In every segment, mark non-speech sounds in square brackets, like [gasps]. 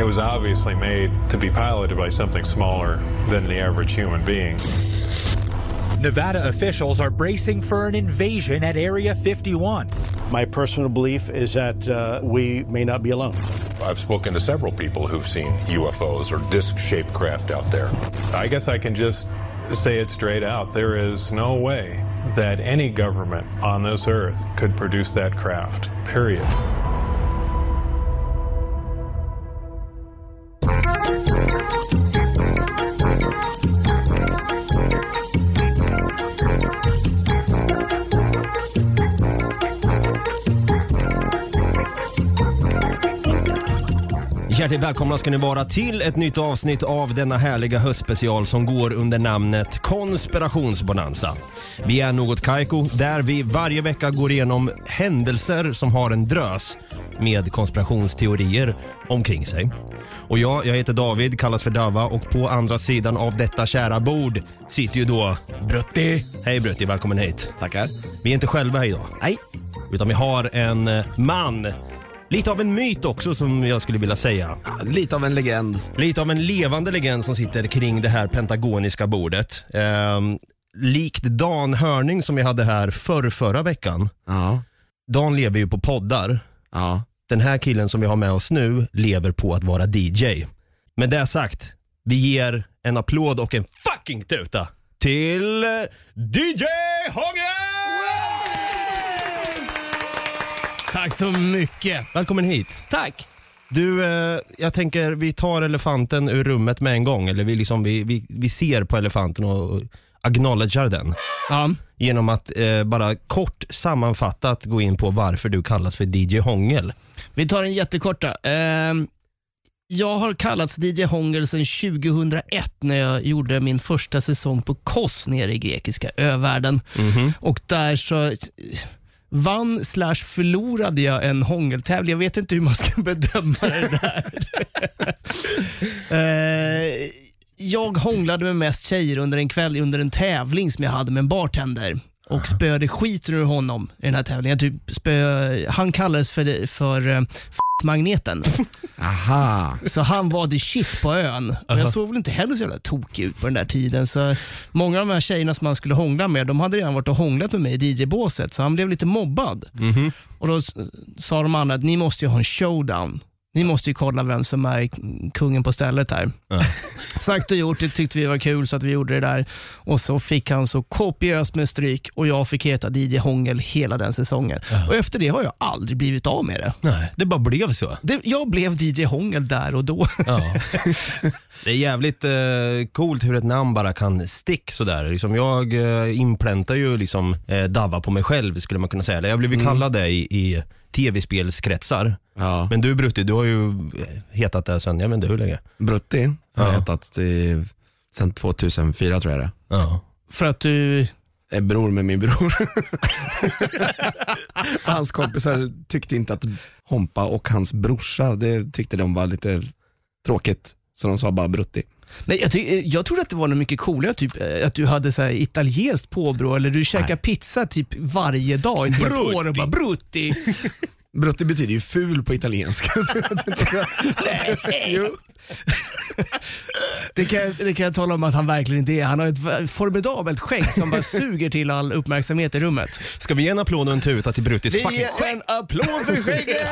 It was obviously made to be piloted by something smaller than the average human being. Nevada officials are bracing for an invasion at Area 51. My personal belief is that uh, we may not be alone. I've spoken to several people who've seen UFOs or disc shaped craft out there. I guess I can just say it straight out. There is no way that any government on this earth could produce that craft, period. Hjärtligt välkomna ska ni vara till ett nytt avsnitt av denna härliga höstspecial som går under namnet Konspirationsbonanza. Vi är Något Kaiko där vi varje vecka går igenom händelser som har en drös med konspirationsteorier omkring sig. Och jag, jag heter David, kallas för Dava och på andra sidan av detta kära bord sitter ju då Brutti. Hej Brutti, välkommen hit. Tackar. Vi är inte själva idag. Nej. Utan vi har en eh, man, lite av en myt också som jag skulle vilja säga. Lite av en legend. Lite av en levande legend som sitter kring det här pentagoniska bordet. Ehm, likt Dan Hörning som vi hade här förr, förra veckan. Ja. Dan lever ju på poddar. Ja. Den här killen som vi har med oss nu lever på att vara DJ. Med det sagt, vi ger en applåd och en fucking tuta till eh, DJ Hånge! Tack så mycket. Välkommen hit. Tack. Du, eh, jag tänker vi tar elefanten ur rummet med en gång. Eller vi, liksom, vi, vi, vi ser på elefanten och och acknowledgar den. Ja. Genom att eh, bara kort sammanfattat gå in på varför du kallas för DJ Hångel. Vi tar en jättekorta. Ehm, jag har kallats DJ Hångel sedan 2001 när jag gjorde min första säsong på KOS nere i grekiska övärlden. Och där så vann slash förlorade jag en hångeltävling. Jag vet inte hur man ska [laughs] bedöma det där. Eh, jag hånglade med mest tjejer under en kväll under en tävling som jag hade med en bartender och spöade skiten ur honom i den här tävlingen. Typ spö, han kallades för, för eh, magneten. Aha. Så han var the shit på ön. Och jag såg väl inte heller så jävla tokig ut på den där tiden. Så många av de här tjejerna som han skulle hångla med, de hade redan varit och hånglat med mig i DJ-båset, så han blev lite mobbad. Och Då s- sa de andra att ni måste ju ha en showdown. Ni måste ju kolla vem som är kungen på stället här. [laughs] Sagt och gjort, det tyckte vi var kul så att vi gjorde det där. Och så fick han så kopiöst med stryk och jag fick heta DJ Hångel hela den säsongen. Och efter det har jag aldrig blivit av med det. Nej, det bara blev så. det jag blev DJ Hångel där och då. Ja. [laughs] Det är jävligt eh, coolt hur ett namn bara kan stick sådär. Liksom jag eh, inpräntar ju liksom eh, Dava på mig själv skulle man kunna säga. Jag blev ju kallad det i, i tv-spelskretsar. Ja. Men du Brutti, du har ju hetat det sen, jag vet inte hur länge. Brutti har Ja. hetat i, sen 2004 tror jag det Ja. För att du... är. bror med min bror. [laughs] hans kompisar tyckte inte att Hompa och hans brorsa, det tyckte de var lite tråkigt. Så de sa bara Brutti. Nej, jag, ty- jag trodde att det var något mycket coolare, typ eh, att du hade så här italienskt påbrå eller du käkar pizza typ varje dag i ett helt år och bara brutti. [laughs] Brutti betyder ju ful på italienska. [laughs] så jag vet inte. jo. Det kan, jag- det kan jag tala om att han verkligen inte är. Han har ett v- formidabelt skägg som bara suger till all uppmärksamhet i rummet. Ska vi ge en applåd och en tuta till Bruttis Vi fucking en applåd för skägget!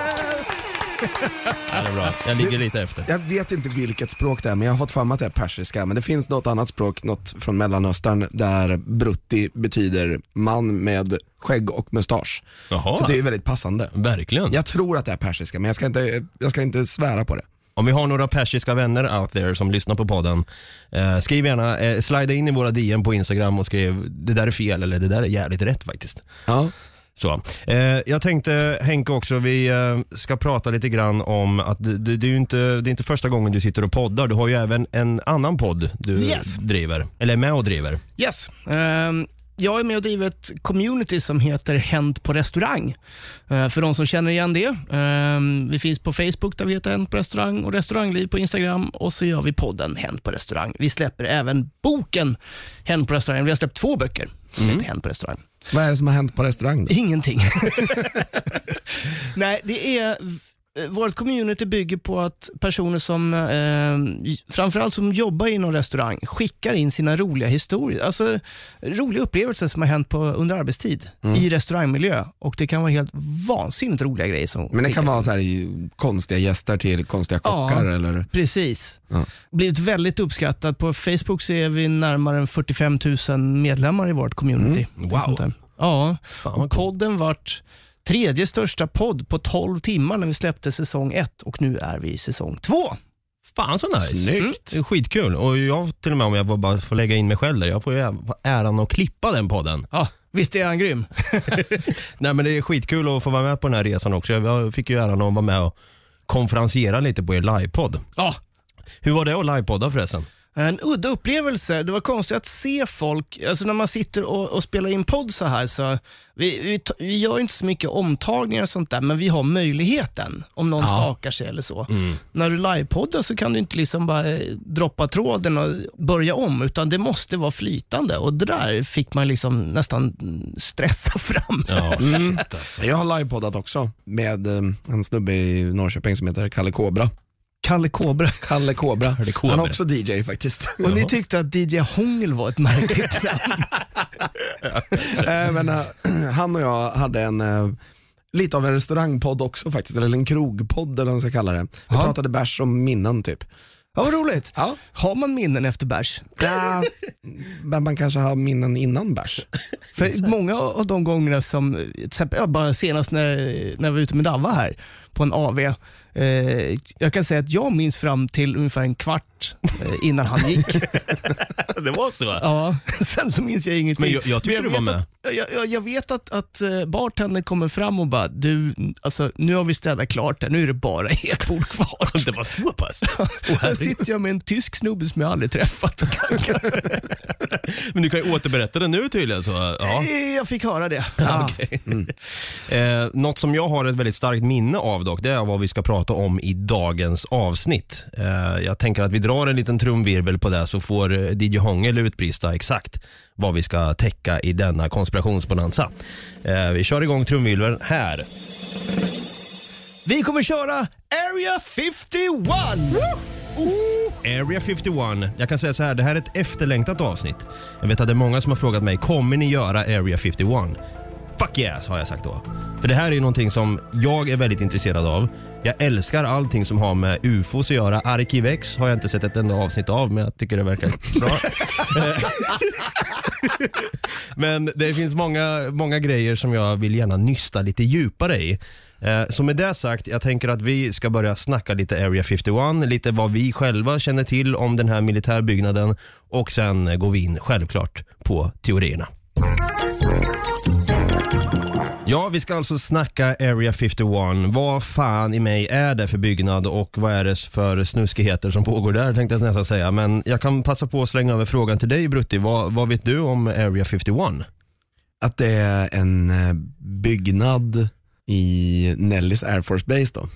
Ja, det är bra. Jag ligger lite efter. Jag vet inte vilket språk det är, men jag har fått för mig att det är persiska. Men det finns något annat språk, något från mellanöstern, där brutti betyder man med skägg och mustasch. Jaha. Så det är väldigt passande. Verkligen. Jag tror att det är persiska, men jag ska inte, jag ska inte svära på det. Om vi har några persiska vänner out there som lyssnar på podden, eh, skriv gärna, eh, slida in i våra DM på Instagram och skriv det där är fel eller det där är jävligt rätt faktiskt. Ja. Så. Eh, jag tänkte Henke också, vi eh, ska prata lite grann om att det, det, det, är ju inte, det är inte första gången du sitter och poddar, du har ju även en annan podd du Yes. driver, eller är med och driver. Yes. Ehm, jag är med och driver ett community som heter Hänt på restaurang. Eh, för de som känner igen det. Ehm, vi finns på Facebook där vi heter Hänt på restaurang och restaurangliv på Instagram och så gör vi podden Hänt på restaurang. Vi släpper även boken Hänt på restaurang. Vi har släppt två böcker som heter Hänt på restaurang. Vad är det som har hänt på restaurang då? Ingenting. [laughs] Nej, det är Vårt community bygger på att personer som, eh, framförallt som jobbar inom restaurang, skickar in sina roliga historier. Alltså roliga upplevelser som har hänt på, under arbetstid i restaurangmiljö. Och det kan vara helt vansinnigt roliga grejer som Men det kan vara så här, i konstiga gäster till konstiga kockar Ja. eller? Precis. Ja. Blivit väldigt uppskattat. På Facebook så är vi närmare än 45 000 medlemmar i vårt community. Mm. Wow. Ja, Fan och podden vart tredje största podd på 12 timmar när vi släppte säsong 1 och nu är vi i säsong 2. Fan så nice. Snyggt. Är skitkul. Och jag till och med om jag bara får lägga in mig själv där, jag får ju äran att klippa den podden. Ja, visst är han grym? [laughs] Nej men det är skitkul att få vara med på den här resan också. Jag fick ju äran att vara med och konferenciera lite på er livepodd. Ja, Hur var det att livepodda förresten? En udda upplevelse. Det var konstigt att se folk, alltså när man sitter och, och spelar in podd så här, så vi, vi, vi gör inte så mycket omtagningar och sånt där, men vi har möjligheten om någon stakar sig eller så. När du livepoddar så kan du inte liksom bara eh, droppa tråden och börja om, utan det måste vara flytande och det där fick man liksom nästan mm, stressa [laughs] fram. Ja, Mm. Jag har livepoddat också med eh, en snubbe i Norrköping som heter Kalle Kobra. Kalle Kobra. Kalle Kobra. det Kobra? Han är också DJ faktiskt. Och ni tyckte att DJ Hångel var ett märkligt [laughs] namn. Eh, men, eh, han och jag hade en eh, Lite av en restaurangpodd också faktiskt, eller en krogpodd eller vad man ska kalla det. Vi Ja. pratade bärs om minnen typ. Ja, vad roligt. Ja. Har man minnen efter bärs? Ja, men man kanske har minnen innan bärs. För många av de gångerna som, till exempel, bara senast när, när vi var ute med Davva här på en AV, Eh, jag kan säga att jag minns fram till ungefär en kvart eh, innan han gick. [laughs] det var så? ja, [laughs] sen så minns jag ingenting. Men jag- jag tyckte du var med. Att, jag, jag, jag vet att, att eh, bartendern kommer fram och bara, du, alltså, nu har vi städat klart det, nu är det bara ett bord kvar. [laughs] Det var så pass? Sen sitter jag med en tysk snubbe som jag aldrig träffat. Men du kan ju återberätta det nu tydligen. Så, ja. Jag fick höra det. Okej. Eh, något som jag har ett väldigt starkt minne av dock, det är vad vi ska prata om i dagens avsnitt. Eh, jag tänker att vi drar en liten trumvirvel på det så får eh, DJ Hångel utbrista exakt vad vi ska täcka i denna konspirationsbonanza. Eh, vi kör igång trumvirveln här. Vi kommer köra Area 51! Area 51. Jag kan säga så här, det här är ett efterlängtat avsnitt. Jag vet att det är många som har frågat mig, kommer ni göra Area 51? Fuck yes, har jag sagt då. För det här är ju någonting som jag är väldigt intresserad av. Jag älskar allting som har med UFOs att göra. Arkivex har jag inte sett ett enda avsnitt av, men jag tycker det verkar bra. [laughs] men det finns många, många grejer som jag vill gärna nysta lite djupare i. Eh, så med det sagt, jag tänker att vi ska börja snacka lite Area 51, lite vad vi själva känner till om den här militärbyggnaden och sen går vi in självklart på teorierna. Ja, vi ska alltså snacka Area 51. Vad fan i mig är det för byggnad och vad är det för snuskigheter som pågår där tänkte jag nästan säga. Men jag kan passa på att slänga över frågan till dig Brutti. Vad, vad vet du om Area 51? Att det är en eh, byggnad i Nellys Air Force Base då.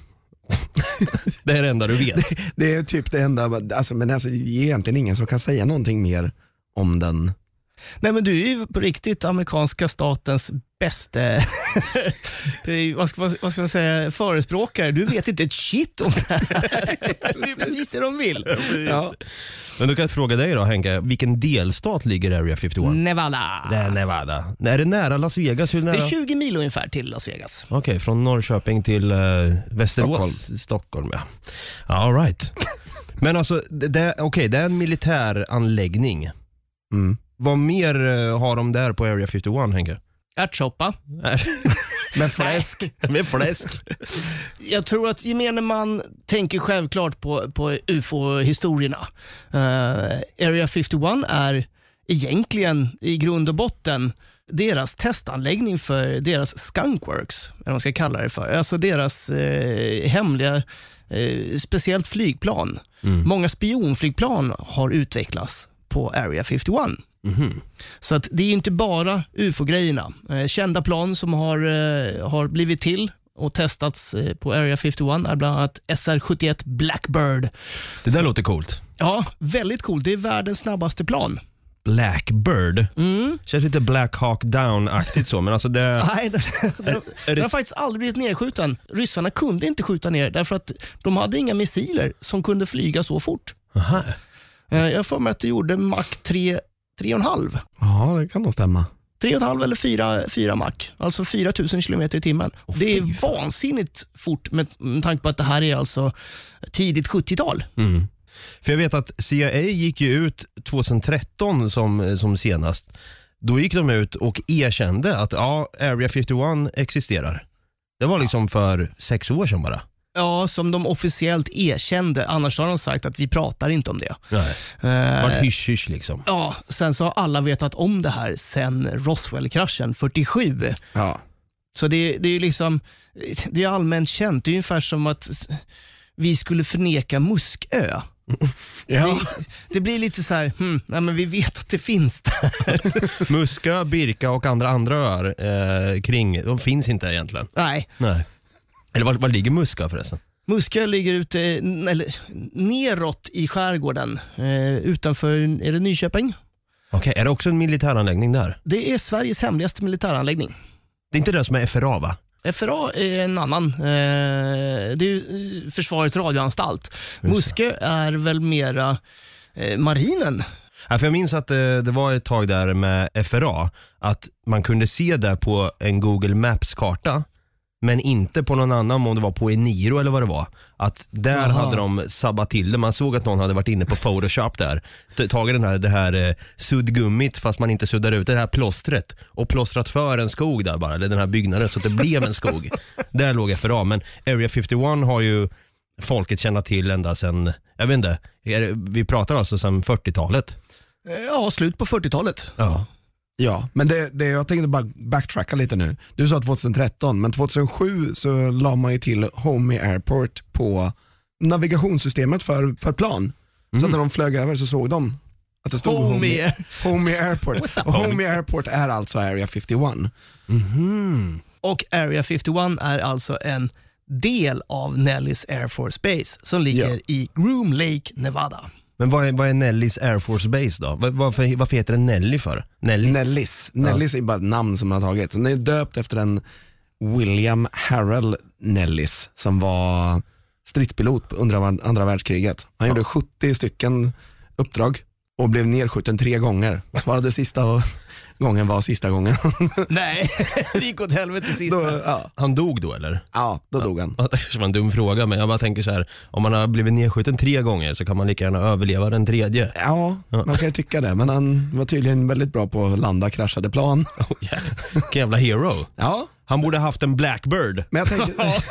[laughs] Det är det enda du vet. [laughs] Det är typ det enda, alltså, men alltså, det är egentligen ingen som kan säga någonting mer om den. Nej men du är ju på riktigt amerikanska statens bästa, [laughs] vad, ska, man- vad ska man säga, förespråkare. Du vet inte ett shit om det här. [laughs] Det är precis det de vill. Ja. Men då kan jag fråga dig då Henke, vilken delstat ligger Area 51? Nevada. Det är Nevada. Är det nära Las Vegas? Hur Det nära? är 20 mil ungefär till Las Vegas. Okej, från Norrköping till uh, Västerås? Stockholm. Stockholm ja. All right. Men alltså, det, det, okej, det är en militäranläggning. Mm. Vad mer eh, har de där på Area 51 Henke? Ärtsoppa. [laughs] Med fläsk. [laughs] Med fläsk. Jag tror att gemene man tänker självklart på, på ufo-historierna. Eh, Area 51 är egentligen i grund och botten deras testanläggning för deras skunkworks, eller vad man ska kalla det för. Alltså deras eh, hemliga, eh, speciellt flygplan. Många spionflygplan har utvecklats på Area 51. Så att det är inte bara ufo-grejerna. Eh, kända plan som har, eh, har blivit till och testats eh, på Area 51 är bland annat SR-71 Blackbird. Det där låter coolt. Ja, väldigt coolt. Det är världens snabbaste plan. Blackbird. Mm. Känns lite Black Hawk Down-aktigt så, men alltså det... [laughs] Nej, den, den, [laughs] är den det- har faktiskt aldrig blivit nedskjuten. Ryssarna kunde inte skjuta ner därför att de hade inga missiler som kunde flyga så fort. Aha. Jag för mig att det gjorde Mach 3, 3,5. Ja, det kan nog stämma. 3,5 eller 4, 4 Mach, alltså 4000 km i timmen. Åh, det är fan. vansinnigt fort med, med tanke på att det här är alltså tidigt 70-tal. Mm. För jag vet att CIA gick ju ut 2013 som, som senast. Då gick de ut och erkände att ja, Area 51 existerar. Det var liksom för sex år sedan bara. Ja, som de officiellt erkände. Annars har de sagt att vi pratar inte om det. Nej. Det Eh, hysch-hysch liksom. ja, sen så har alla vetat om det här sen Roswell-kraschen 47. Ja. Så det, det är ju liksom, det är allmänt känt. Det är ungefär som att vi skulle förneka Muskö. [laughs] Ja. Det blir lite så här, hmm, nej men vi vet att det finns där. [laughs] Muskö, Birka och andra andra öar eh, kring, de finns inte egentligen. Nej, Nej. Eller var, var ligger Muskö förresten? Muskö ligger ute, eller neråt i skärgården eh, utanför, är det Nyköping? Okej, är det också en militäranläggning där? Det är Sveriges hemligaste militäranläggning. Det är inte det som är FRA va? FRA är en annan. Eh, det är ju, eh, Försvarets radioanstalt. Muskö är väl mera eh, marinen. Ja, för jag minns att det, det var ett tag där med FRA, att man kunde se det på en Google Maps-karta, men inte på någon annan, om det var på Eniro eller vad det var. Att där hade de sabbat till det. Man såg att någon hade varit inne på Photoshop där, t- tagit den här, det här eh, suddgummit fast man inte suddar ut det här plåstret och plåstrat för en skog där bara, eller den här byggnaden så att det blev en skog. [laughs] där låg FRA, men Area 51 har ju folket känna till ända sedan, jag vet inte, är det- vi pratar alltså sedan 40-talet. Eh, ja, slut på 40-talet. Ja. Ja, men det, det, jag tänkte bara backtracka lite nu. Du sa 2013, men 2007 så la man ju till Homey Airport på navigationssystemet för, för plan. Så att när de flög över så såg de att det stod Homey. Homey Airport. Och Homey Airport är alltså Area 51. Och Area 51 är alltså en del av Nellis Air Force Base som ligger Ja. i Groom Lake, Nevada. Men vad är, vad är Nellys Air Force Base då? Vad- Varför, varför heter den Nelly för? Nellis? Nellis. Nellis är bara ett namn som man har tagit. Den är döpt efter en William Harrell Nellis som var stridspilot under andra världskriget. Han gjorde 70 stycken uppdrag och blev nedskjuten tre gånger. Bara det sista gången var sista gången. [laughs] Nej, [laughs] det gick åt helvete sist. då, ja, Han dog då eller? ja, då dog han. Ja, [laughs] Det kanske var en dum fråga men jag bara tänker så här. om man har blivit nedskjuten tre gånger så kan man lika gärna överleva den tredje. Ja, man kan ju tycka det, men han var tydligen väldigt bra på att landa kraschade plan. Oh, yeah. Vilken jävla hero. Ja, Han borde haft en Blackbird. men jag tänkte...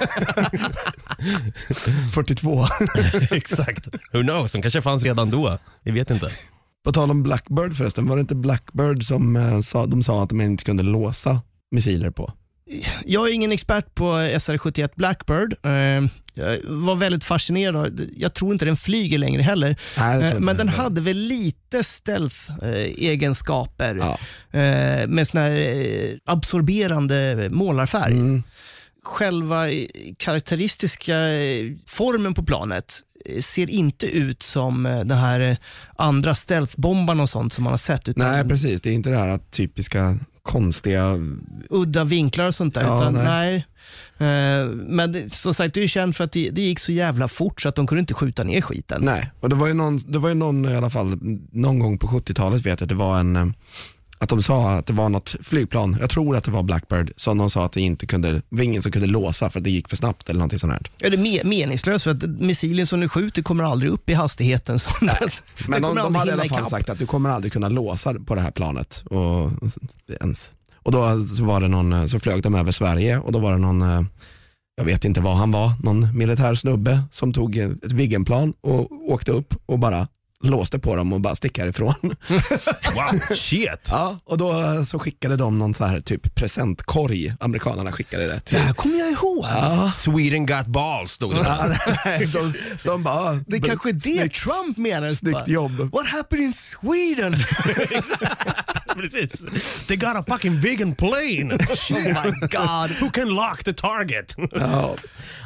42. Exakt. Who knows, de kanske fanns redan då. Vi vet inte. På tal om Blackbird förresten, var det inte Blackbird som eh, sa, de sa att de inte kunde låsa missiler på? Jag är ingen expert på SR-71 Blackbird. Eh, Jag var väldigt fascinerad. av- Jag tror inte den flyger längre heller. Nej, Eh, Men den hade väl lite stealth-egenskaper Ja. eh, med sån här absorberande målarfärg. Mm. Själva eh, karaktäristiska eh, formen på planet eh, ser inte ut som den här andra stealthbombarna och sånt som man har sett. Nej precis, det är inte det här typiska konstiga, udda vinklar och sånt där. Ja, utan, nej. nej. Men det, som sagt, det är ju känt för att det, det gick så jävla fort så att de kunde inte skjuta ner skiten. nej. Och det var ju någon, det var ju någon i alla fall, någon gång på 70-talet vet jag att det var en, att de sa att det var något flygplan, jag tror att det var Blackbird, som de sa att det inte kunde, det var ingen som kunde låsa för att det gick för snabbt eller någonting sånt här. Ja, det är me- meningslöst för att missilen som du skjuter kommer aldrig upp i hastigheten. Som den Men de, de hade i alla fall sagt att du kommer aldrig kunna låsa på det här planet. Och, ens. och då så, var det någon, så flög de över Sverige och då var det någon, eh, jag vet inte vad han var, någon militär snubbe som tog ett Viggenplan och åkte upp och bara låste på dem och bara stick härifrån. [laughs] Wow, shit. Ja, och då eh, så skickade de någon så här typ presentkorg, amerikanerna skickade det Det till. här kommer jag ihåg. Ja, Sweden got balls stod det. ja, [laughs] nej, de, de bara, Det är kanske är det snyggt, Trump menar. snyggt jobb. What happened in Sweden? [laughs] Precis. They got a fucking vegan plane. Oh my god. Who can lock the target? Ja.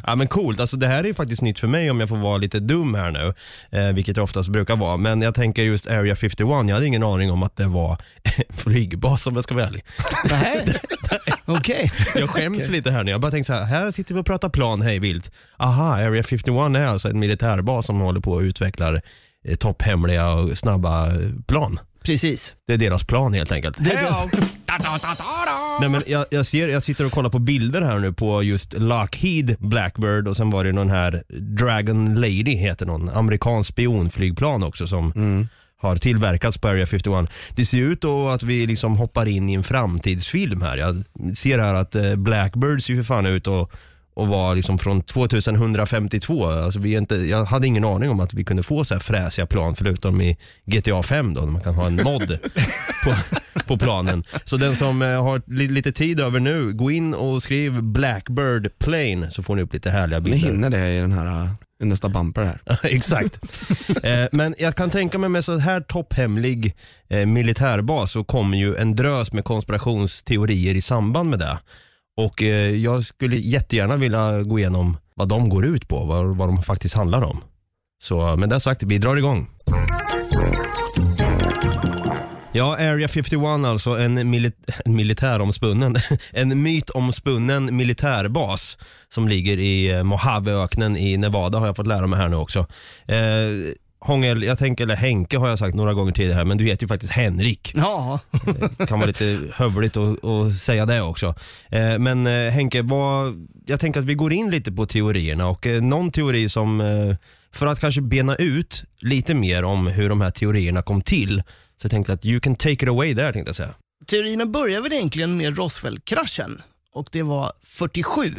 Ja men coolt, alltså det här är ju faktiskt nytt för mig om jag får vara lite dum här nu, eh, vilket jag oftast brukar vara. Men jag tänker just Area 51, jag hade ingen aning om att det var [laughs] flygbas om jag ska vara ärlig. Nej. [laughs] Okej. Jag skäms lite här nu, jag bara tänkte så här, här sitter vi och pratar plan hej vilt. Aha, Area 51 är alltså en militärbas som håller på och utvecklar eh, topphemliga och snabba eh, plan. Precis. Det är deras plan helt enkelt. Det är deras- Nej, men jag, jag, ser, jag sitter och kollar på bilder här nu på just Lockheed Blackbird och sen var det någon här Dragon Lady heter någon, amerikansk spionflygplan också som har tillverkats på Area 51. Det ser ut då att vi liksom hoppar in i en framtidsfilm här. Jag ser här att eh, Blackbird ser ju för fan ut och och var liksom från 2152. Alltså vi är inte, jag hade ingen aning om att vi kunde få så här fräsiga plan förutom i GTA 5 då, när man kan ha en mod [laughs] på, på planen. Så den som eh, har li, lite tid över nu, gå in och skriv Blackbird Plane så får ni upp lite härliga Ni bilder. hinner det i den här i nästa bumper här. [laughs] Exakt. Eh, men jag kan tänka mig med så här topphemlig eh, militärbas så kommer ju en drös med konspirationsteorier i samband med det. Och eh, jag skulle jättegärna vilja gå igenom vad de går ut på, vad, vad de faktiskt handlar om. Så eh, med det sagt, vi drar igång. Ja, Area 51 alltså, en, milit en militäromspunnen, [laughs] en mytomspunnen militärbas som ligger i eh, Mojaveöknen i Nevada har jag fått lära mig här nu också. Eh, Hångel, jag tänker, eller Henke har jag sagt några gånger tidigare här, men du heter ju faktiskt Henrik. Ja. Det kan vara lite hövligt att, att säga det också. Eh, men eh, Henke, vad, jag tänker att vi går in lite på teorierna och eh, någon teori som, eh, för att kanske bena ut lite mer om hur de här teorierna kom till, så jag tänkte att you can take it away där tänkte jag säga. Teorierna börjar väl egentligen med Roswell-kraschen och det var 47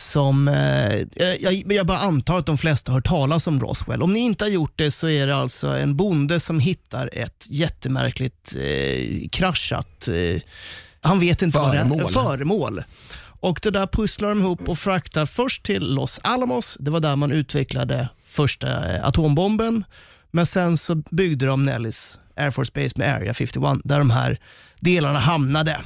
som, eh, jag, jag bara antar att de flesta har hört talas om Roswell. Om ni inte har gjort det så är det alltså en bonde som hittar ett jättemärkligt eh, kraschat, eh, han vet inte vad det är, Föremål. föremål. Och det där pusslar de ihop och fraktar först till Los Alamos, det var där man utvecklade första eh, atombomben. Men sen så byggde de Nellis Air Force Base med Area 51, där de här delarna hamnade.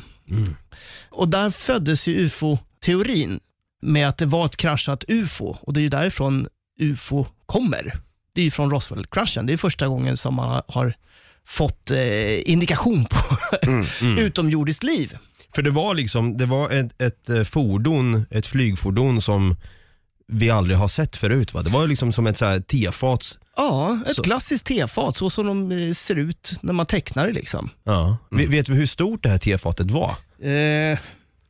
Och där föddes ju ufo-teorin med att det var ett kraschat ufo och det är ju därifrån ufo kommer. Det är ju från Roswell-kraschen. Det är första gången som man har- fått eh, indikation på [laughs] utomjordiskt liv. För det var liksom, det var ett, ett eh, fordon, ett flygfordon som vi aldrig har sett förut va? Det var liksom som ett så här tefat. Ja, ett Så- klassiskt tefat, så som de eh, ser ut när man tecknar det. Liksom. Ja. Vet- Vet vi hur stort det här tefatet var? Eh,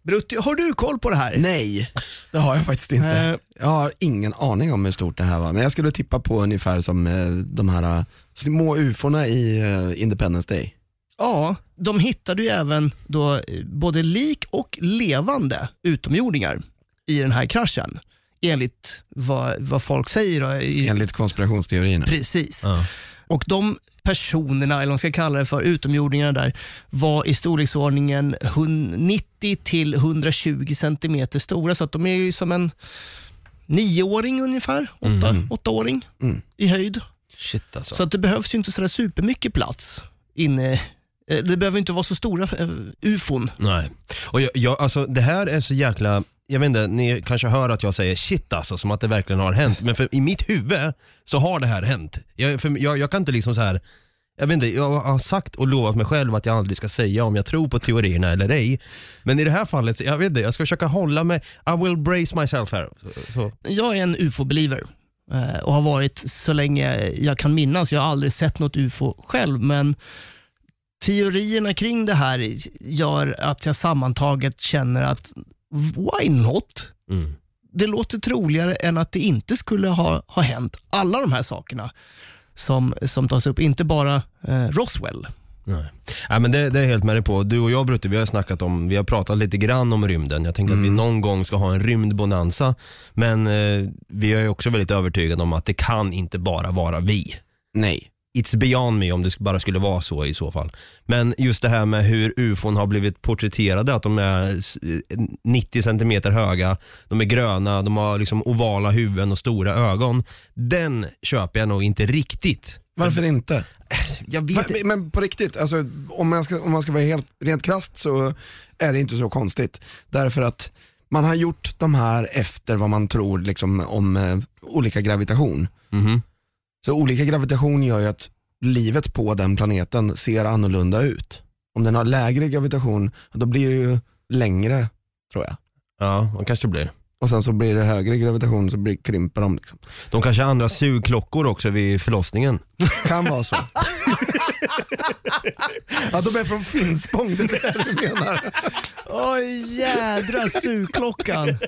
Brutti, har du koll på det här? Nej, det har jag faktiskt inte. Jag har ingen aning om hur stort det här var, men jag skulle tippa på ungefär som eh, de här eh, små ufona i eh, Independence Day. Ja, de hittade ju även då både lik och levande utomjordingar i den här kraschen. Enligt vad, vad folk säger. Då, i, Enligt konspirationsteorierna. Precis. Ja. Och de personerna, eller vad man ska kalla det för, utomjordingarna där, var i storleksordningen 90 till 120 centimeter stora. Så att de är ju som en nioåring ungefär, åtta, åttaåring Mm. i höjd. Shit alltså. Så att det behövs ju inte sådär supermycket plats inne. eh, Det behöver inte vara så stora eh, ufon. Nej. Och jag, jag, alltså, det här är så jäkla, jag vet inte, ni kanske hör att jag säger shit alltså, som att det verkligen har hänt. Men för, i mitt huvud så har det här hänt. Jag, för, jag, jag kan inte liksom så här jag vet inte, jag har sagt och lovat mig själv att jag aldrig ska säga om jag tror på teorierna eller ej. Men i det här fallet, jag vet inte, jag ska försöka hålla mig, I will brace myself här. Så. Jag är en ufo-believer eh, och har varit så länge jag kan minnas. Jag har aldrig sett något ufo själv, men teorierna kring det här gör att jag sammantaget känner att why not? Mm. Det låter troligare än att det inte skulle ha, ha hänt. Alla de här sakerna som, som tas upp, inte bara eh, Roswell. Nej. Nej, men det, det är jag helt med dig på. Du och jag Brutte, vi har snackat om, vi har pratat lite grann om rymden. Jag tänker att vi någon gång ska ha en rymdbonanza. Men eh, vi är ju också väldigt övertygade om att det kan inte bara vara vi. Nej. It's beyond me om det bara skulle vara så i så fall. Men just det här med hur ufon har blivit porträtterade, att de är s- 90 centimeter höga, de är gröna, de har liksom ovala huvuden och stora ögon. Den köper jag nog inte riktigt Varför inte? Jag vet Va- Men på riktigt, alltså, om, man ska, om man ska vara helt rent krasst så är det inte så konstigt. Därför att man har gjort de här efter vad man tror liksom, om eh, olika gravitation. Mhm. Så olika gravitation gör ju att livet på den planeten ser annorlunda ut. Om den har lägre gravitation, då blir det ju längre tror jag. Ja, de kanske det blir. Och sen så blir det högre gravitation så blir, krymper de. Liksom. De kanske har andra sugklockor också vid förlossningen. Kan vara så. ja, de är från Finspång, det är det du menar. Oj jädra sugklockan.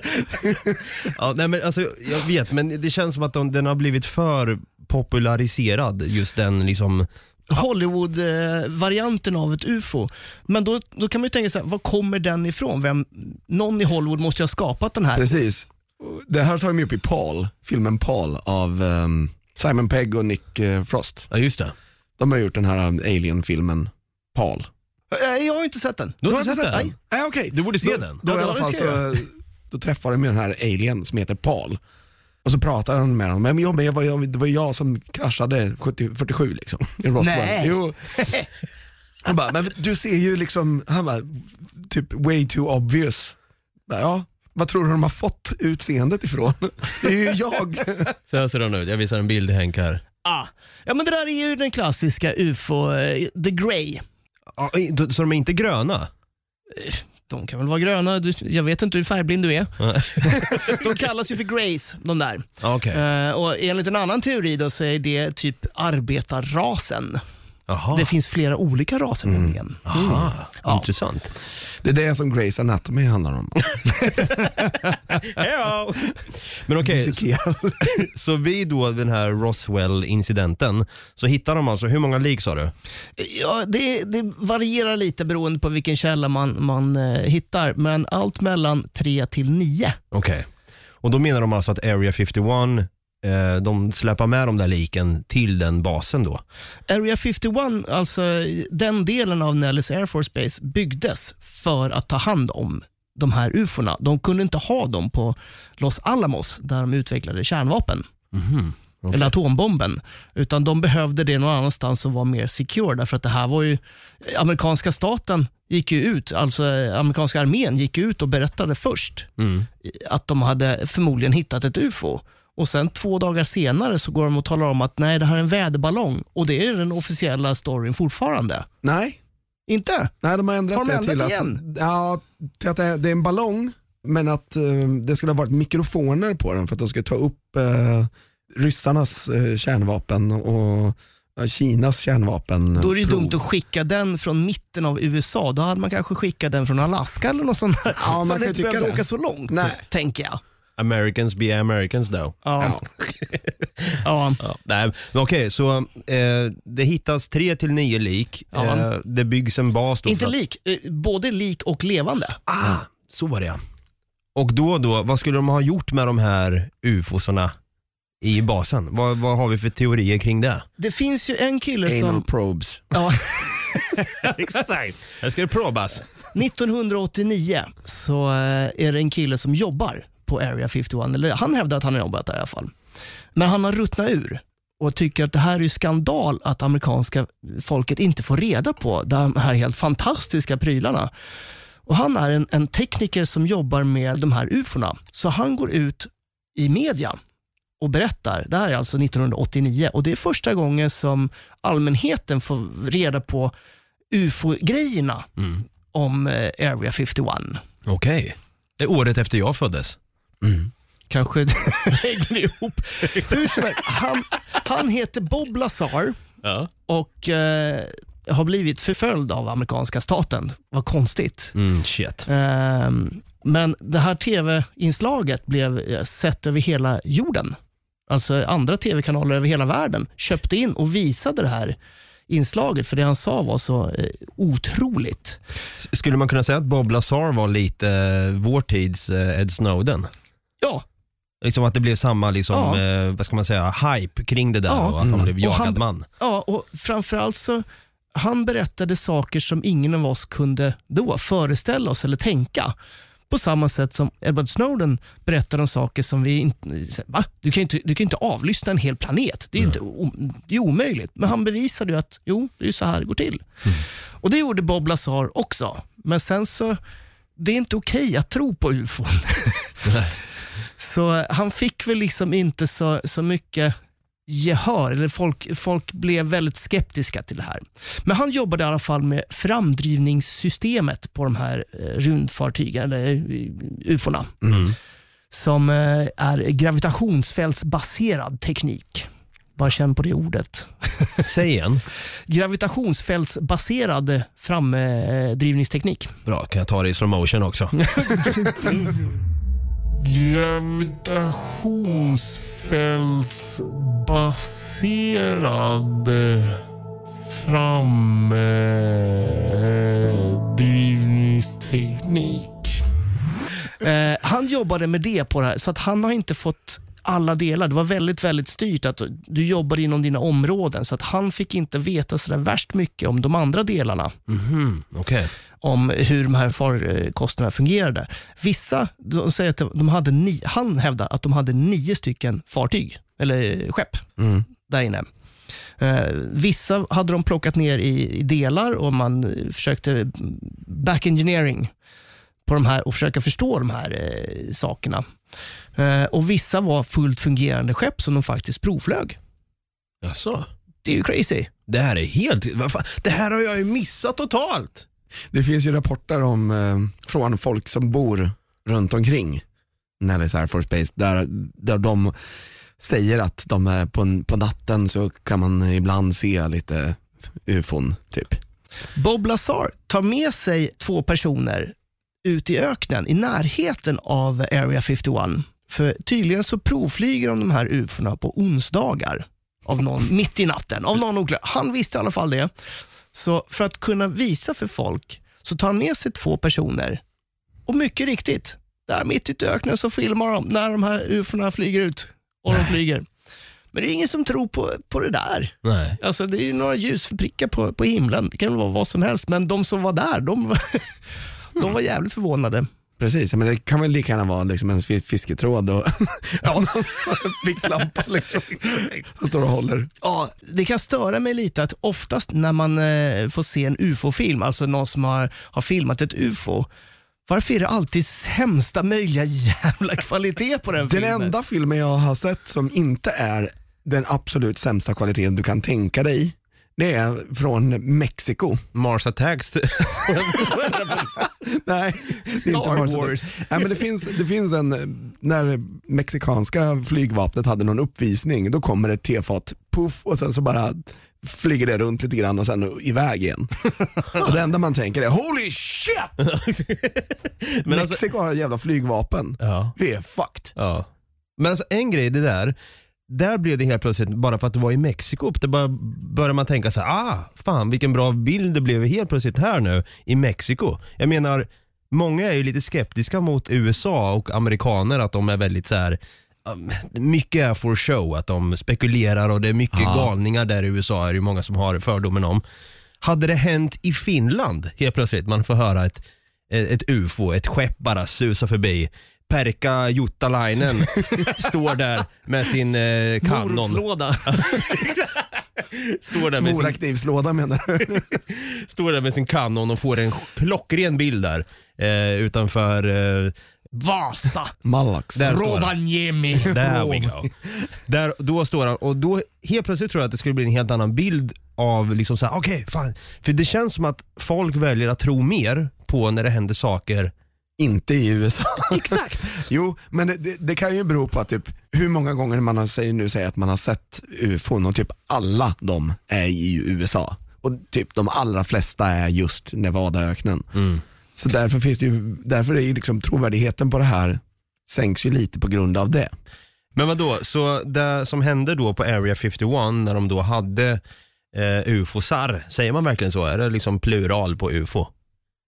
Ja, nej, men alltså, jag vet, men det känns som att de, den har blivit för populariserad, just den liksom Hollywood-varianten av ett UFO. Men då, då kan man ju tänka sig, var kommer den ifrån? Vem, någon i Hollywood måste ju ha skapat den här. Precis. Det här tar de upp i Paul, filmen Paul av ehm, Simon Pegg och Nick eh, Frost. Ja just det. De har gjort den här um, Alien-filmen Paul. Eh, Jag har inte sett den. Du har inte sett den? Nej, Nej, okej. Du borde se då, den. Då, Ja, i det alla fall så, då träffar de med den här alien som heter Paul. Och så pratar han med honom, men, jo, men jag var, jag, det var jag som kraschade 70, 47 liksom, i Roswell. Nej. Jo. Han bara, men du ser ju liksom, han bara, typ way too obvious. Bara, Ja, vad tror du de har fått utseendet ifrån? [laughs] Det är ju jag. Så här ser den ut. Jag visar en bild Henk här. Ah. Ja men det där är ju den klassiska UFO, eh, the grey. Ja, så de är inte gröna? De kan väl vara gröna, du, jag vet inte hur färgblind du är. [laughs] de kallas ju för greys, de där. Okej. Eh, och enligt en annan teori då så är det typ arbetarrasen. Jaha. Det finns flera olika raser nämligen. Aha. Ja. Intressant. Det är det som Grey's Anatomy handlar om. [laughs] Men okej, Dissekerar. [laughs] så vid då den här Roswell-incidenten så hittar de alltså, hur många lik sa du? Ja, det, det varierar lite beroende på vilken källa man, man eh, hittar, men allt mellan 3 till 9. Okej. Och då menar de alltså att Area 51, eh, de släpar med de där liken till den basen då? Area 51, alltså den delen av Nellis Air Force Base, byggdes för att ta hand om de här ufona. De kunde inte ha dem på Los Alamos där de utvecklade kärnvapen. Eller atombomben. Utan de behövde det någon annanstans som var mer secure. Därför att det här var ju, amerikanska staten gick ju ut, alltså eh, amerikanska armén gick ut och berättade först Mm. att de hade förmodligen hittat ett UFO. Och sen två dagar senare så går de och talar om att nej, det här är en väderballong. Och det är den officiella storyn fortfarande. Nej, Inte? Nej, de har ändrat Har de det till att, igen? ja, till att det är, det är en ballong, men att eh, det skulle ha varit mikrofoner på den för att de ska ta upp eh, ryssarnas eh, kärnvapen och ja, Kinas kärnvapen. Då är det ju dumt att skicka den från mitten av USA. Då hade man kanske skickat den från Alaska eller något sånt där. Ja, så man hade inte behövt åka så långt, Nej. tänker jag. Americans be Americans though. Ja. Ja. Ja. [laughs] Ja, nej, men okej, så eh, det hittas tre till nio lik. Ja. Eh, det byggs en bas då. Inte för att- lik, eh, både lik och levande. Ah, så var det ja. Och då då, vad skulle de ha gjort med de här ufosarna i basen? Vad, vad har vi för teorier kring det? Det finns ju en kille Anal som... probes. Ja, [laughs] Exakt. Här ska det probas. 1989 så eh, är det en kille som jobbar på Area 51, eller han hävdar att han har jobbat där i alla fall. Men han har ruttnat ur och tycker att det här är skandal att amerikanska folket inte får reda på de här helt fantastiska prylarna. Och Han är en, en tekniker som jobbar med de här ufona, så han går ut i media och berättar. Det här är alltså 1989 och det är första gången som allmänheten får reda på ufo-grejerna om eh, Area 51. Okej. Det är året efter jag föddes. Kanske [laughs] hänger ihop. Hur som helst, han, han heter Bob Lazar Ja. och eh, har blivit förföljd av amerikanska staten. Vad konstigt. Mm, shit. Ehm, men det här tv-inslaget blev eh, sett över hela jorden. Alltså andra tv-kanaler över hela världen köpte in och visade det här inslaget för det han sa var så eh, otroligt. Skulle man kunna säga att Bob Lazar var lite eh, vår tids eh, Ed Snowden? Ja, Liksom att det blev samma liksom, Ja. eh, vad ska man säga, hype kring det där Ja. och att han Mm. blev Och jagad han- man. Ja, och framförallt så han berättade saker som ingen av oss kunde då föreställa oss eller tänka. På samma sätt som Edward Snowden berättar om saker som vi inte... Va? Du kan inte, du kan inte avlyssna en hel planet. Det är, ju inte, o- det är omöjligt. Men han bevisade ju att jo, det är så här det går till. Och Det gjorde Bob Lazar också. Men sen så, det är inte okej att tro på ufon. [laughs] så han fick väl liksom inte så, så mycket gehör, eller folk, folk blev väldigt skeptiska till det här. Men han jobbade i alla fall med framdrivningssystemet på de här eh, rymdfartygen, eller eh, ufona, som eh, är gravitationsfältsbaserad teknik. Bara känn på det ordet. [laughs] Säg igen. Gravitationsfältsbaserad framdrivningsteknik. Bra, kan jag ta det i slow motion också? [laughs] Gravitationsfältsbaserad framdrivningsteknik. Eh, han jobbade med det på det här, så att han har inte fått alla delar. Det var väldigt, väldigt styrt att du jobbade inom dina områden, så att han fick inte veta så där värst mycket om de andra delarna Mhm, Okej. om hur de här farkosterna fungerade. Vissa, de säger att de hade ni, han hävdar att de hade nio stycken fartyg, eller skepp, där inne. Eh, vissa hade de plockat ner i, i delar och man eh, försökte back engineering på de här och försöka förstå de här eh, sakerna. Eh, och Vissa var fullt fungerande skepp som de faktiskt provflög. Jaså? Det är ju crazy. Det här är helt... Det här har jag ju missat totalt. Det finns ju rapporter om, eh, från folk som bor runt omkring Nellis Air Force Base där, där de säger att de är på, på natten så kan man ibland se lite ufon typ. Bob Lazar tar med sig två personer ut i öknen i närheten av Area 51. För tydligen så provflyger de de här ufona på onsdagar av någon, [laughs] mitt i natten. Av någon oklar. Han visste i alla fall det. Så för att kunna visa för folk så tar han med sig två personer och mycket riktigt, där mitt ute i öknen så filmar de när de här ufona flyger ut och de flyger. Men det är ingen som tror på, på det där. Nej. Alltså det är ju några ljusprickar på, på himlen. Det kan vara vad som helst. Men de som var där, de, [laughs] de var jävligt förvånade. Precis, men det kan väl lika gärna vara liksom en fi- fisketråd och [laughs] ja. en ficklampa liksom, som står och håller. Ja, det kan störa mig lite att oftast när man eh, får se en ufo-film, alltså någon som har, har filmat ett ufo, varför är det alltid sämsta möjliga jävla kvalitet på den Den filmen? enda filmen jag har sett som inte är den absolut sämsta kvaliteten du kan tänka dig, det är från Mexiko. Mars Attacks. [laughs] Nej, det är inte Mars. Wars. Nej, men det, finns, det finns en, när mexikanska flygvapnet hade någon uppvisning, då kommer ett tefat, puff och sen så bara flyger det runt lite grann och sen iväg igen. [laughs] och det enda man tänker är holy shit! [laughs] Men alltså- Mexiko har ett jävla flygvapen. ja. Vi är fucked. ja. Men alltså en grej, det där. Där blev det helt plötsligt, bara för att det var i Mexiko, det bara började man tänka så här, ah, fan vilken bra bild det blev helt plötsligt här nu i Mexiko. Jag menar, många är ju lite skeptiska mot USA och amerikaner, att de är väldigt så här. um, Mycket är for show, att de spekulerar och det är mycket galningar där i USA, är det ju många som har fördomen om. Hade det hänt i Finland helt plötsligt, man får höra ett, ett ufo, ett skepp bara susa förbi. Perka Juttalainen [laughs] står där med sin eh, kanon. Morotslåda. [laughs] Står där, med sin, Moraknivslåda menar du? [laughs] står där med sin kanon och får en klockren bild där eh, utanför eh, Vasa. Mallax. Där står han. Rovaniemi. There we go. Där, då står han och då helt plötsligt tror jag att det skulle bli en helt annan bild av liksom såhär, okej fan. För det känns som att folk väljer att tro mer på när det händer saker. Inte i USA. [laughs] Exakt. Jo, men det, det kan ju bero på att typ, hur många gånger man har, säger, nu säger att man har sett ufon och typ alla de är i USA. Och typ de allra flesta är just Nevadaöknen. Så därför, finns det ju, därför är ju liksom trovärdigheten på det här sänks ju lite på grund av det. Men vad då? så det som hände då på Area 51 när de då hade eh, ufosar, säger man verkligen så? Är det liksom plural på ufo?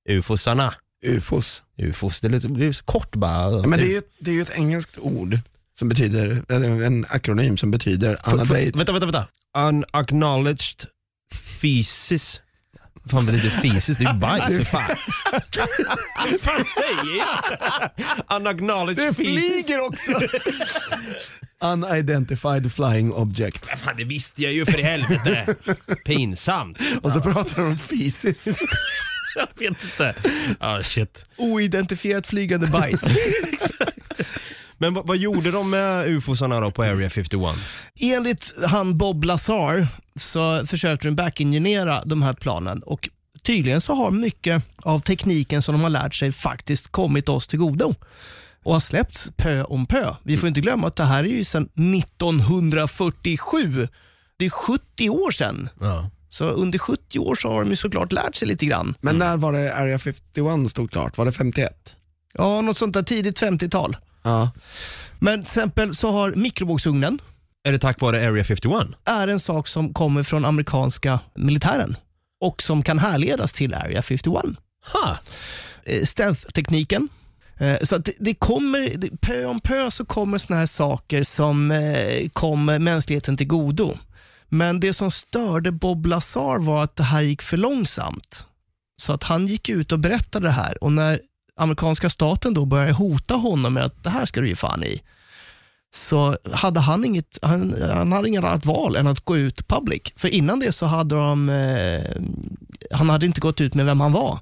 Ufosarna? Ufos. Ufos, det är lite, det är så kort bara. Ja, men det är, ju, ett- det är ju ett engelskt ord som betyder, en akronym som betyder För- för-. Vänta, vänta, vänta. Unacknowledged feces. Fan det är lite fisigt, det är ju bajs för fan. Fan säger jag? Unacknowledged Det feces. flyger också! Unidentified flying object. Fan det visste jag ju för i helvete. [laughs] Pinsamt. Och så pratar de om fisis. [laughs] Jag vet inte. Ah shit. Oidentifierat flygande bajs. [laughs] Men vad, vad gjorde de med ufosarna då på Area 51? Enligt han Bob Lazar så försökte de backingenera de här planen och tydligen så har mycket av tekniken som de har lärt sig faktiskt kommit oss till godo och har släppts pö om pö. Vi får inte glömma att det här är ju sedan 1947. Det är 70 år sedan. Ja. Så under 70 år så har de ju såklart lärt sig lite grann. Men när var det Area 51 stod klart? Var det 51? Ja, något sånt där tidigt 50-tal. Ja. Men till exempel så har mikrovågsugnen Är det tack vare Area 51? är en sak som kommer från amerikanska militären och som kan härledas till Area 51. Ha. Eh, Stealth-tekniken. Eh, Så att det- det kommer, det- pö om pö så kommer såna här saker som eh, kommer mänskligheten till godo. Men det som störde Bob Lazar var att det här gick för långsamt. Så att han gick ut och berättade det här och när amerikanska staten då började hota honom med att det här ska du ge fan i, så hade han inget, han, han hade inget annat val än att gå ut public. För innan det så hade de, eh, han hade inte gått ut med vem han var.